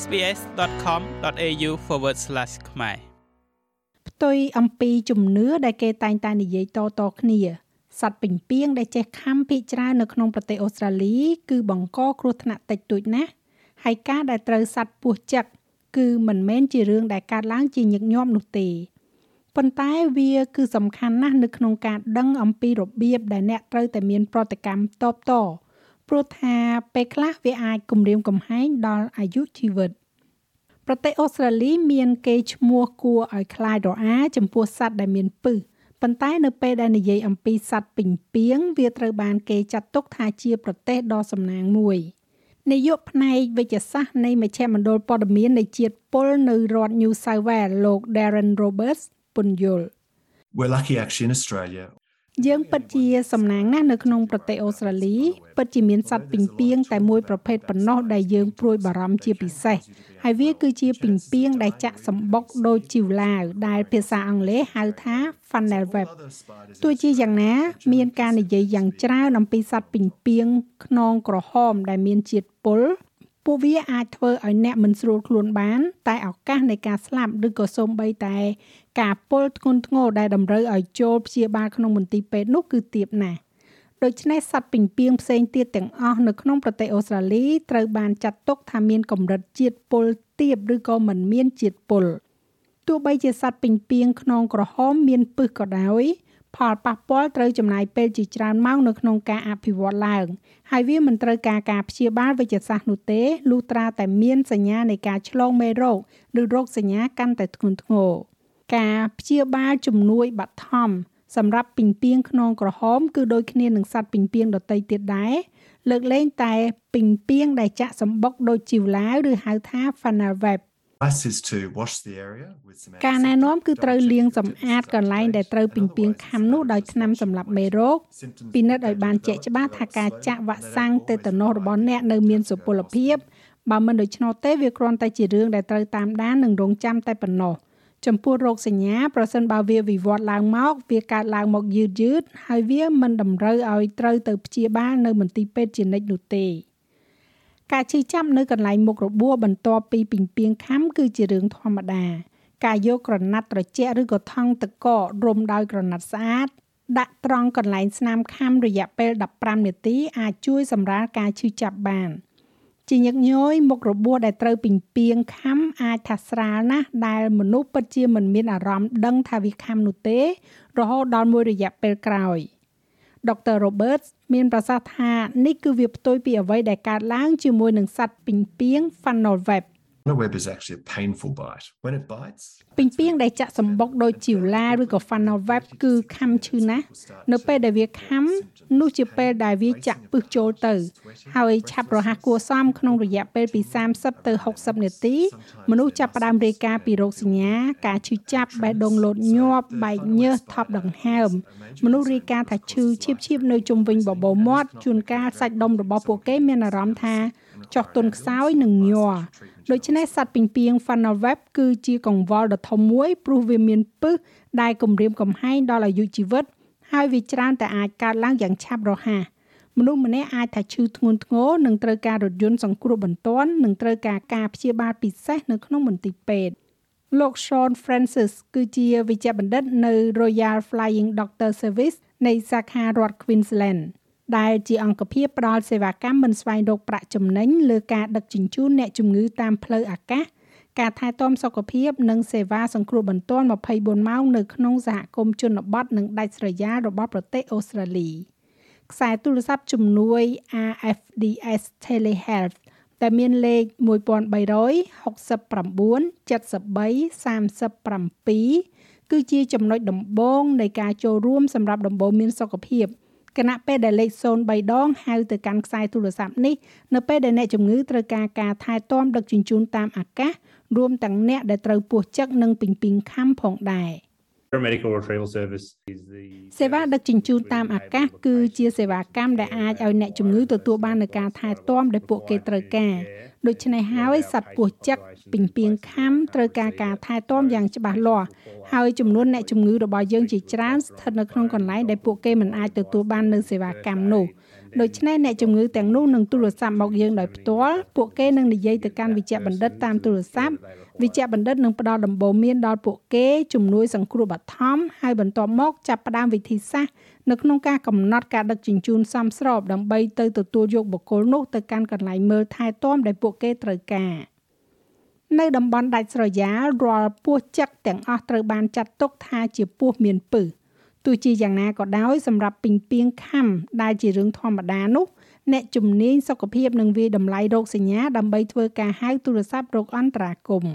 sbs.com.au/ ខ្មែរផ្ទុយអំពីជំនឿដែលគេតែងតែនិយាយតៗគ្នាសត្វពេញពីងដែលចេះខំភាកច្រើននៅក្នុងប្រទេសអូស្ត្រាលី គឺបង្កគ្រោះថ្នាក់តិចតួចណាស់ហើយការដែលត្រូវសត្វពស់ចឹកគឺមិនមែនជារឿងដែលកើតឡើងជាញឹកញាប់នោះទេប៉ុន្តែវាគឺសំខាន់ណាស់នៅក្នុងការដឹងអំពីរបៀបដែលអ្នកត្រូវតែមានប្រតិកម្មតបត ព្រោះថាពេលខ្លះវាអាចគំរាមកំហែងដល់អាយុជីវិតប្រទេសអូស្ត្រាលីមានកេរ្តិ៍ឈ្មោះគួរឲ្យខ្លាចរអាចំពោះសត្វដែលមានពិសប៉ុន្តែនៅពេលដែលនិយាយអំពីសត្វពេញពីងវាត្រូវបានគេចាត់ទុកថាជាប្រទេសដ៏សំណាងមួយនាយកផ្នែកវិទ្យាសាស្ត្រនៃមជ្ឈមណ្ឌលព័ត៌មាននៃជាតិពុលនៅរដ្ឋ New South Wales លោក Darren Roberts ពន្យល់ We're lucky actually in Australia យើងពិតជាសំណាងណាស់នៅក្នុងប្រទេសអូស្ត្រាលីពិតជាមានសត្វពីងពីងតែមួយប្រភេទប៉ុណ្ណោះដែលយើងព្រួយបារម្ភជាពិសេសហើយវាគឺជាពីងពីងដែលចាក់សម្បុកដូចជីវឡាវដែលភាសាអង់គ្លេសហៅថា funnel web ទោះជាយ៉ាងណា មានការនិយាយយ៉ាងច្រើនអំពីសត្វពីងពីងខ្នងក្រហមដែលមានជាតិពុល ពួកវាអាចធ្វើឲ្យអ្នកមិនស្រួលខ្លួនបាន តែឱកាសនៃការស្លាប់ឬក៏សូម្បីតែ ការពុលធ្ងន់ធ្ងរដែលតម្រូវឲ្យចូលព្យាបាលក្នុងមន្ទីរពេទ្យនោះគឺទាបណាស់ដូច្នេះសត្វពីងពីងផ្សេងទៀតទាំងអស់នៅក្នុងប្រទេសអូស្ត្រាលីត្រូវបានចាត់ទុកថាមានកម្រិតជាតិពុលទាបឬក៏មិនមានជាតិពុលទោះបីជាសត្វពីងពីងខ្នងក្រហមមានពឹសក៏ដោយ ផលប៉ះពាល់ត្រូវចំណាយពេលជាច្រើនម៉ោងនៅក្នុងការអភិវឌ្ឍឡើងហើយវាមិនត្រូវការការព្យាបាលវិទ្យាសាស្ត្រនោះទេលុះត្រាតែមានសញ្ញានៃការឆ្លងមេរោគឬរោគសញ្ញាកាន់តែធ្ងន់ធ្ងរការព្យាបាលជំនួយបឋមសម្រាប់ពីងពីងខ្នងក្រហមគឺដូចគ្នានឹងសត្វពីងពីងដទៃទៀតដែរលើកលែងតែពីងពីងដែលចាក់សម្បុកដូចជីវឡាវឬហៅថា funnel web advice is to wash the area with some ការណែនាំគឺត្រូវលាងសម្អាតកន្លែងដែលត្រូវពីងពីងខំនោះដោយថ្នាំសម្លាប់មេរោគពិនិត្យឲ្យបានជាក់ច្បាស់ថាការចាក់វ៉ាក់សាំងតេតាណូសរបស់អ្នកនៅមានសុពលភាពបើមិនដូច្នោះទេវាគ្រាន់តែជារឿងដែលត្រូវតាមដាននិងរងចាំតែប៉ុណ្ណោះចំពោះរោគសញ្ញាប្រសិនបើវាវិវត្តឡើងមកវាកើតឡើងមកយឺតយឺតហើយវាមិនតម្រូវឲ្យត្រូវទៅព្យាបាលនៅមន្ទីរពេទ្យជានិច្ចនោះទេ ការឈឺចាប់នៅកន្លែងមុខរបួសបន្ទាប់ពីពីងពីងខំគឺជារឿងធម្មតា ការយកក្រណាត់ត្រជាក់ឬក៏ថង់ទឹកកករុំដោយក្រណាត់ស្អាតដាក់ត្រង់កន្លែងស្នាមខំរយៈពេល15នាទីអាចជួយសម្រាលការឈឺចាប់បានជាញឹកញយមុខរបួសដែលត្រូវពីងពីងខំអាចថាស្រាលណាស់ដែលមនុស្សពិតជាមិនមានអារម្មណ៍ដឹងថាវាខំនោះទេ រហូតដល់មួយរយៈពេលក្រោយ។ Dr. Roberts មានប្រសាសន៍ថានេះគឺវាផ្ទុយពីអ្វីដែលកើតឡើងជាមួយនឹងសត្វពីងពីង funnel web A web is actually a painful bite. When it bites, ពីងពីងដែលចាក់សម្បុកដូចជីវឡាឬក៏ funnel web គឺខំឈឺណាស់នៅពេលដែលវាខំនោះជាពេលដែលវាចាក់ពឹសចូលទៅ ហើយឆាប់រហ័សគួរសមក្នុងរយៈពេលពី30ទៅ60នាទីមនុស្សចាប់ផ្ដើមរាយការណ៍ពីរោគសញ្ញា ការឈឺចាប់បេះដូងលោតញាប់បែកញើសថប់ដង្ហើមមនុស្សរាយការណ៍ថាឈឺឈៀបឈៀបនៅជុំវិញបបោមាត់ជួនកាលសាច់ដុំរបស់ពួកគេមានអារម្មណ៍ថា ចុះទន់ខ្សោយនិងញ័រដូច្នេះសត្វពីងពីង funnel web គឺជាកង្វល់ដ៏ធំមួយព្រោះវាមានពឹសដែលគំរាមកំហែងដល់អាយុជីវិត ហើយវាច្រើនតែអាចកើតឡើងយ៉ាងឆាប់រហ័សមនុស្សម្នាក់អាចថាឈឺធ្ងន់ធ្ងរនិងត្រូវការរថយន្តសង្គ្រោះបន្ទាន់និងត្រូវការការព្យាបាលពិសេសនៅក្នុងមន្ទីរពេទ្យលោក Sean Francis គឺជាវិជ្ជបណ្ឌិតនៅ Royal Flying Doctor Service នៃសាខារដ្ឋ Queensland ដែលជាអង្គភាពផ្ដល់សេវាកម្មមិនស្វែងរកប្រាក់ចំណេញលើការដឹកជញ្ជូនអ្នកជំងឺតាមផ្លូវអាកាសការថែទាំសុខភាពនិងសេវាសង្គ្រោះបន្ទាន់24ម៉ោងនៅក្នុងសហគមន៍ជនបទនិងដាច់ស្រយាលរបស់ប្រទេសអូស្ត្រាលីខ្សែទូរស័ព្ទជំនួយ RFDS Telehealth ដែលមានលេខ1369 73 37គឺជាចំណុចដំបូងនៃការចូលរួមសម្រាប់ដំបូន្មានសុខភាព គណៈពេលដែលលេខ03ដងហៅទៅកាន់ខ្សែទូរស័ព្ទនេះនៅពេលដែលអ្នកជំងឺត្រូវការការថែទាំដឹកជញ្ជូនតាមអាកាសរួមទាំងអ្នកដែលត្រូវពោះចឹកនិងពីងពីងខំផងដែរ Paramedical retrieval service is the សេវាដឹកជញ្ជូនតាមអាកាសគឺជាសេវាកម្មដែលអាចឲ្យអ្នកជំងឺទទួលបាននូវការថែទាំដែលពួកគេត្រូវការដូច្នេះហើយសត្វពស់ចឹកពីងពីងខំត្រូវការការថែទាំយ៉ាងច្បាស់លាស់ហើយចំនួនអ្នកជំងឺរបស់យើងជាច្រើនស្ថិតនៅក្នុងកន្លែងដែលពួកគេមិនអាចទទួលបាននៅសេវាកម្មនោះ ដូច្នេះអ្នកជំងឺទាំងនោះនឹងទូរស័ព្ទមកយើងដោយផ្ទាល់ពួកគេនឹងនិយាយទៅកាន់វិជ្ជបណ្ឌិតតាមទូរស័ព្ទវិជ្ជបណ្ឌិតនឹងផ្ដល់ដំបូន្មានដល់ពួកគេជំនួយសង្គ្រោះបឋមហើយបន្ទាប់មកចាប់ផ្ដើមវិធីសាស្ត្រនៅក្នុងការកំណត់ការដឹកជញ្ជូនសមស្របដើម្បីទៅទទួលយកបុគ្គលនោះទៅកាន់កន្លែងមើលថែទាំដែលពួកគេត្រូវការនៅតំបន់ដាច់ស្រយាលរាល់ពោះចឹកទាំងអស់ត្រូវបានចាត់ទុកថាជាពោះមានពឹស ទោះជាយ៉ាងណាក៏ដោយសម្រាប់ពីងពីងខំដែលជារឿងធម្មតានោះអ្នកជំនាញសុខភាពនឹងវាយតម្លៃរោគសញ្ញាដើម្បីធ្វើការហៅទូរស័ព្ទរោគអន្តរាគមន៍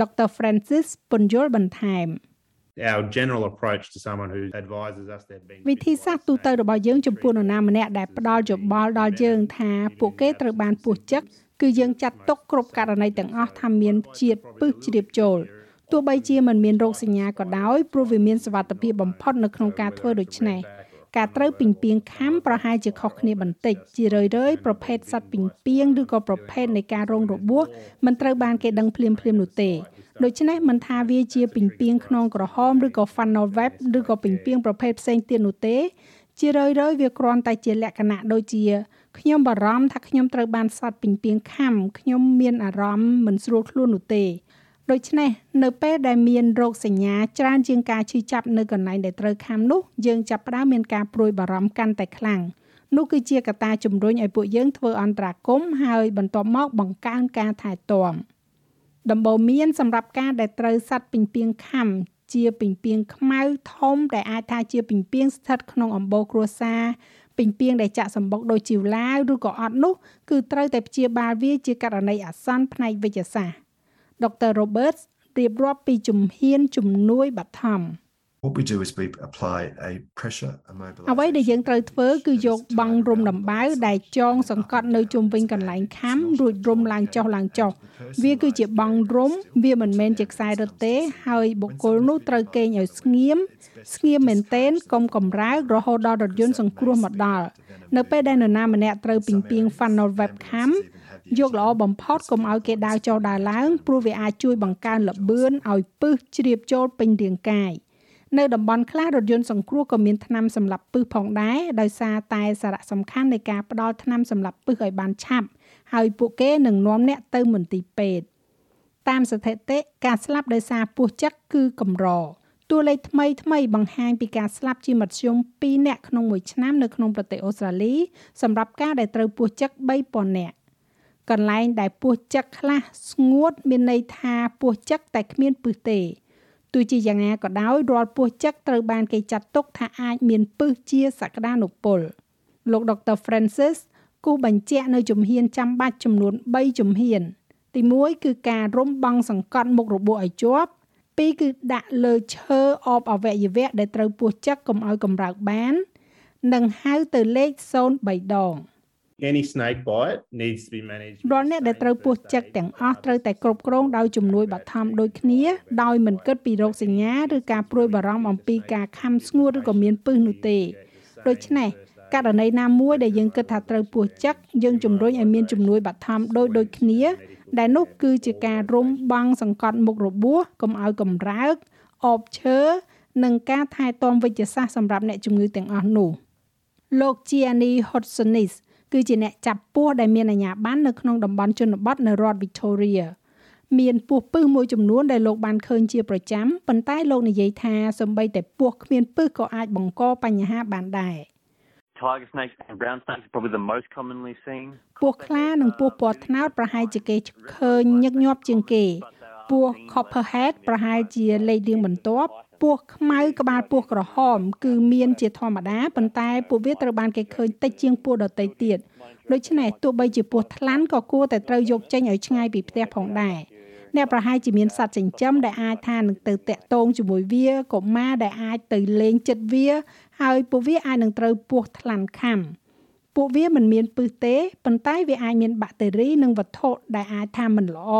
Dr. Francis ពន្យល់បន្ថែម Our general approach to someone who advises us they've been វិធីសាស្ត្រទូទៅរបស់យើងចំពោះនរណាម្នាក់ដែលផ្ដល់យោបល់ដល់យើងថាពួកគេត្រូវបានពោះចឹកគឺយើងចាត់ទុកគ្រប់ករណីទាំងអស់ថាមានជាតិពឹសជ្រាបចូល ទោះបីជាមិនមានរោគសញ្ញាក៏ដោយព្រោះវាមានសវត្ថភាពបំផុតនៅក្នុងការធ្វើដូច្នេះការត្រូវពីងពីងខំប្រហែលជាខុសគ្នាបន្តិចជារឿយៗប្រភេទសត្វពីងពីងឬក៏ប្រភេទនៃការរងរបួសមិនត្រូវបានគេដឹងភ្លាមភ្លាមនោះទេដូច្នេះមិនថាវាជាពីងពីងខ្នងក្រហមឬក៏ funnel web ឬក៏ពីងពីងប្រភេទផ្សេងទៀតនោះទេ ជារឿយៗវាគ្រាន់តែជាលក្ខណៈដូចជាខ្ញុំបារម្ភថាខ្ញុំត្រូវបានសត្វពីងពីងខំខ្ញុំមានអារម្មណ៍មិនស្រួលខ្លួននោះទេ ដូច្នេះនៅពេលដែលមានរោគសញ្ញាច្រើនជាងការឈឺចាប់នៅកន្លែងដែលត្រូវខាំនោះយើងចាប់ផ្ដើមមានការព្រួយបារម្ភកាន់តែខ្លាំងនោះគឺជាកត្តាជំរុញឲ្យពួកយើងធ្វើអន្តរាគមហើយបន្ទាប់មកបង្កើនការថែទាំដំបូន្មានសម្រាប់ការដែលត្រូវសัตว์ពីងពីងខំជាពីងពីងខ្មៅធំដែលអាចថាជាពីងពីងស្ថិតក្នុងអំបូរគ្រួសារពីងពីងដែលចាក់សម្បុកដោយជីវឡាវឬក៏អត់នោះគឺត្រូវតែព្យាបាលវាជាករណីអាសន្នផ្នែកវិទ្យាសាស្ត្រ Dr. Roberts រៀបរាប់ពីជំហានជំនួយបឋម What we do is we apply a pressure អ្វីដែល immobilization យើងត្រូវធ្វើគឺយកបង់រុំដំបៅដែលចងសង្កត់នៅជុំវិញកន្លែងខំរួចរុំឡើងចុះឡើងចុះវាគឺជាបង់រុំវាមិនមែនជាខ្សែរឹតទេ ហើយបុគ្គលនោះត្រូវគេងឲ្យស្ងៀមស្ងៀមមែនទែនកុំកំរើករហូតដល់រថយន្តសង្គ្រោះមកដល់នៅពេលដែលនរណាម្នាក់ត្រូវពីងពីង funnel webcam យកល្អបំផុតកុំឲ្យគេដើរចុះដើរឡើងព្រោះវាអាចជួយបង្កើនល្បឿនឲ្យពឹសជ្រាបចូលពេញរាងកាយនៅតំបន់ខ្លះរថយន្តសង្គ្រោះក៏មានថ្នាំសម្រាប់ពឹសផងដែរដោយសារតែសារៈសំខាន់នៃការផ្ដល់ថ្នាំសម្រាប់ពឹសឲ្យបានឆាប់ហើយពួកគេនឹងនាំអ្នកទៅមន្ទីរពេទ្យតាមស្ថិតិការស្លាប់ដោយសារពោះចឹកគឺកម្រតួលេខថ្មីថ្មីបង្ហាញពីការស្លាប់ជាមធ្យម2នាក់ក្នុងមួយឆ្នាំនៅក្នុងប្រទេសអូស្ត្រាលីសម្រាប់ការដែលត្រូវពោះចឹក3000នាក់ កន្លែងដែលពោះចឹកខ្លះស្ងួតមានន័យថាពោះចឹកតែគ្មានពឹសទេទោះជាយ៉ាងណាក៏ដោយរាល់ពោះចឹកត្រូវបានគេចាត់ទុកថាអាចមានពឹសជាសក្តានុពលលោកដុកទ័រ Francis គូបញ្ជាក់នៅជំហានចាំបាច់ចំនួន3ជំហាន ទី1គឺការរុំបង់សង្កត់មុខរបួសឲ្យជាប់ពីរគឺដាក់លើឈើអបអវយវៈដែលត្រូវពោះចឹកកុំឲ្យកម្រើកបាន និងហៅទៅលេខ03ដង Any snake bite needs to be managed. រាល់អ្នកដែលត្រូវពោះចឹកទាំងអស់ត្រូវតែគ្រប់គ្រងដោយជំនួយបឋមដូចគ្នាដោយមិនគិតពីរោគសញ្ញាឬការព្រួយបារម្ភអំពីការខំស្ងួតឬក៏មានពឹសនោះទេដូច្នេះករណីណាមួយដែលយើងគិតថាត្រូវពោះចឹកយើងជំរុញឲ្យមានជំនួយបឋមដូចដូចគ្នា ដែលនោះគឺជាការរុំបង់សង្កត់មុខរបួសកុំឲ្យកម្រើកអបឈើនិងការថែទាំវិជ្ជសាស្ត្រសម្រាប់អ្នកជំងឺទាំងអស់នោះលោក Gianni Hodsonis គឺជាអ្នកចាប់ពស់ដែលមានអាជ្ញាប័ណ្ណនៅក្នុងតំបន់ជនបទនៅរដ្ឋ Victoria មានពស់ពឹសមួយចំនួនដែលលោកបានឃើញជាប្រចាំប៉ុន្តែលោកនិយាយថាសម្បីតែពស់គ្មានពឹសក៏អាចបង្កបញ្ហាបានដែរ Tiger snakes and brown snakes are probably the most commonly seen. ពស់ខ្លានិងពស់ពណ៌ត្នោតប្រហែលជាគេឃើញញឹកញាប់ជាងគេពស់ copperhead ប្រហែលជាលេខរៀងបន្ទាប់ ពស់ខ្មៅក្បាលពស់ក្រហម គឺមានជាធម្មតាប៉ុន្តែពួកវាត្រូវបានគេឃើញតិចជាងពស់ដទៃទៀតដូច្នេះទោះបីជាពស់ថ្លាន់ក៏គួរតែត្រូវយកចេញឲ្យឆ្ងាយពីផ្ទះផងដែរអ្នកប្រហែលជាមានសត្វចិញ្ចឹមដែលអាចថានឹងទៅតាក់ទងជាមួយវាកុមារដែលអាចទៅលេងចិត្តវា ហើយពួកវាអាចនឹងត្រូវពស់ថ្លាន់ខាំពួកវាមិនមានពឹសទេប៉ុន្តែវាអាចមានបាក់តេរីនិងវត្ថុដែលអាចថាមិនល្អ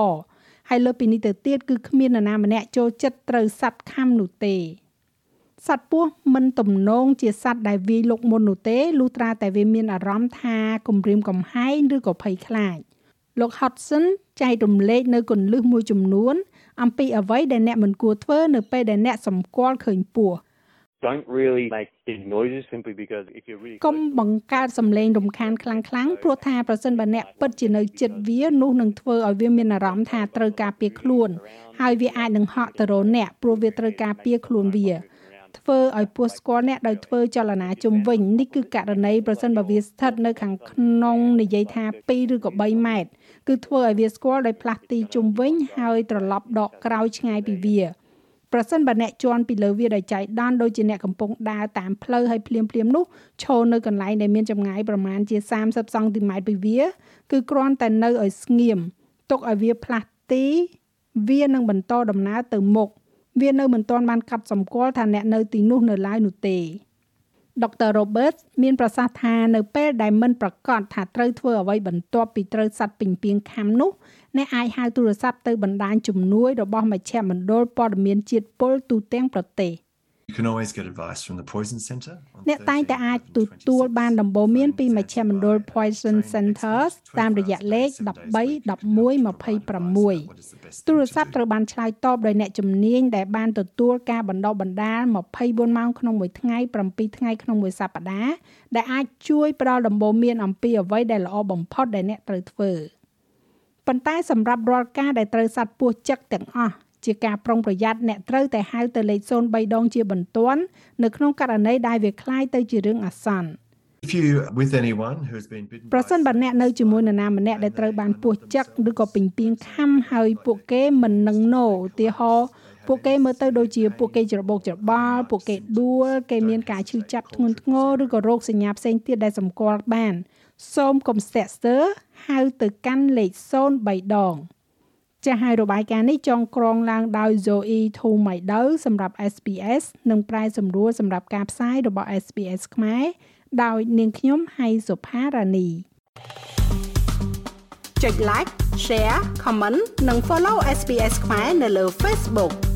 ហើយលើពីនេះទៅទៀតគឺគ្មាននរណាម្នាក់ចូលចិត្តត្រូវសត្វខាំនោះទេសត្វពស់មិនទំនងជាសត្វដែលវាយលុកមុននោះទេលុះត្រាតែវាមានអារម្មណ៍ថាគំរាមកំហែងឬក៏ភ័យខ្លាចលោក Hodgson ចែករំលែកនៅគន្លឹះមួយចំនួន អំពីអ្វីដែលអ្នកមិនគួរធ្វើនៅពេលដែលអ្នកសម្គាល់ឃើញពស់ don't really make big noises simply because if you're really កុំបង្កើតសំឡេងរំខានខ្លាំងខ្លាំងៗព្រោះថាប្រសិនបើអ្នកពិតជានៅចិត្តវានោះនឹងធ្វើឲ្យវាមានអារម្មណ៍ថាត្រូវការពារខ្លួនហើយវាអាចនឹងហក់ទៅរកអ្នកព្រោះវាត្រូវការពារខ្លួនវាធ្វើឲ្យពស់ស្គាល់អ្នកដោយធ្វើចលនាជុំវិញនេះគឺករណីប្រសិនបើវាស្ថិតនៅខាងក្នុងនិយាយថា2ឬក៏3ម៉ែត្រគឺធ្វើឲ្យវាស្គាល់ដោយផ្លាស់ទីជុំវិញហើយត្រឡប់ដកក្រោយឆ្ងាយពីវា ប្រសិនបើអ្នកជន់ពីលើវាដោយចៃដន្យដូចជាអ្នកកំពុងដើរតាមផ្លូវហើយភ្លាមភ្លាមៗនោះឈរនៅកន្លែងដែលមានចម្ងាយប្រមាណជា30សង់ទីម៉ែត្រពីវា គឺគ្រាន់តែនៅឲ្យស្ងៀមទុកឲ្យវាផ្លាស់ទីវានឹងបន្តដំណើរទៅមុខវានៅមិនទាន់បានកាត់សម្គាល់ថាអ្នកនៅទីនោះនៅឡើយនោះទេ ដុកទ័រ Roberts មានប្រសាសន៍ថានៅពេលដែលមិនប្រកាសថាត្រូវធ្វើអ្វីបន្ទាប់ពីត្រូវសัตว์ពីងពីងខាំនោះអ្នកអាចហៅទូរស័ព្ទទៅបណ្ដាញជំនួយរបស់មជ្ឈមណ្ឌលព័ត៌មានជាតិពុលទូទាំងប្រទេស You can always get advice from the Poison Centre. on អ្នកតែងតែ13អាចទទួលបានដំបូន្មានពីមជ្ឈមណ្ឌល Poison Centers តាមរយៈលេខ13 11 26ទូរស័ព្ទត្រូវបានឆ្លើយតបដោយអ្នកជំនាញដែលបានទទួលការបណ្ដុះបណ្ដាល24ម៉ោងក្នុងមួយថ្ងៃ7ថ្ងៃក្នុងមួយសប្តាហ៍ដែលអាចជួយផ្ដល់ដំបូន្មានអំពីអ្វីដែលល្អបំផុតដែលអ្នកត្រូវធ្វើប៉ុន្តែសម្រាប់រាល់ការដែលត្រូវសัตว์ពស់ចឹកទាំងអស់ ជាការប្រុងប្រយ័ត្នអ្នកត្រូវតែហៅទៅលេខ03ដងជាបន្ទាន់នៅក្នុងករណីដែលវាคล้ายទៅជារឿងអាសន្ន If you with anyone who has been bitten ប្រសិន by បើអ្នកនៅជាមួយនរណាម្នាក់ដែលត្រូវបានពស់ចឹកឬក៏ពីងពីងខាំហើយពួកគេមិននឹងណូឧទាហរណ៍ពួកគេមើលទៅដូចជាពួកគេច្របូកច្របល់ពួកគេដួលគេមានការឈឺចាប់ធ្ងន់ធ្ងរឬក៏រោគសញ្ញាផ្សេងទៀតដែលសម្គាល់បាន សូមកុំស្ទាក់ស្ទើរហៅទៅកាន់លេខ03ដង ចាស់ហើយរបាយការណ៍នេះចងក្រងឡើងដោយ Zoe Thomaido សម្រាប់ SPS និងប្រែសម្រួលសម្រាប់ការផ្សាយរបស់ SPS ខ្មែរដោយនាងខ្ញុំហៃសុផារ៉ានីចុច like share comment និង follow SPS ខ្មែរនៅលើ Facebook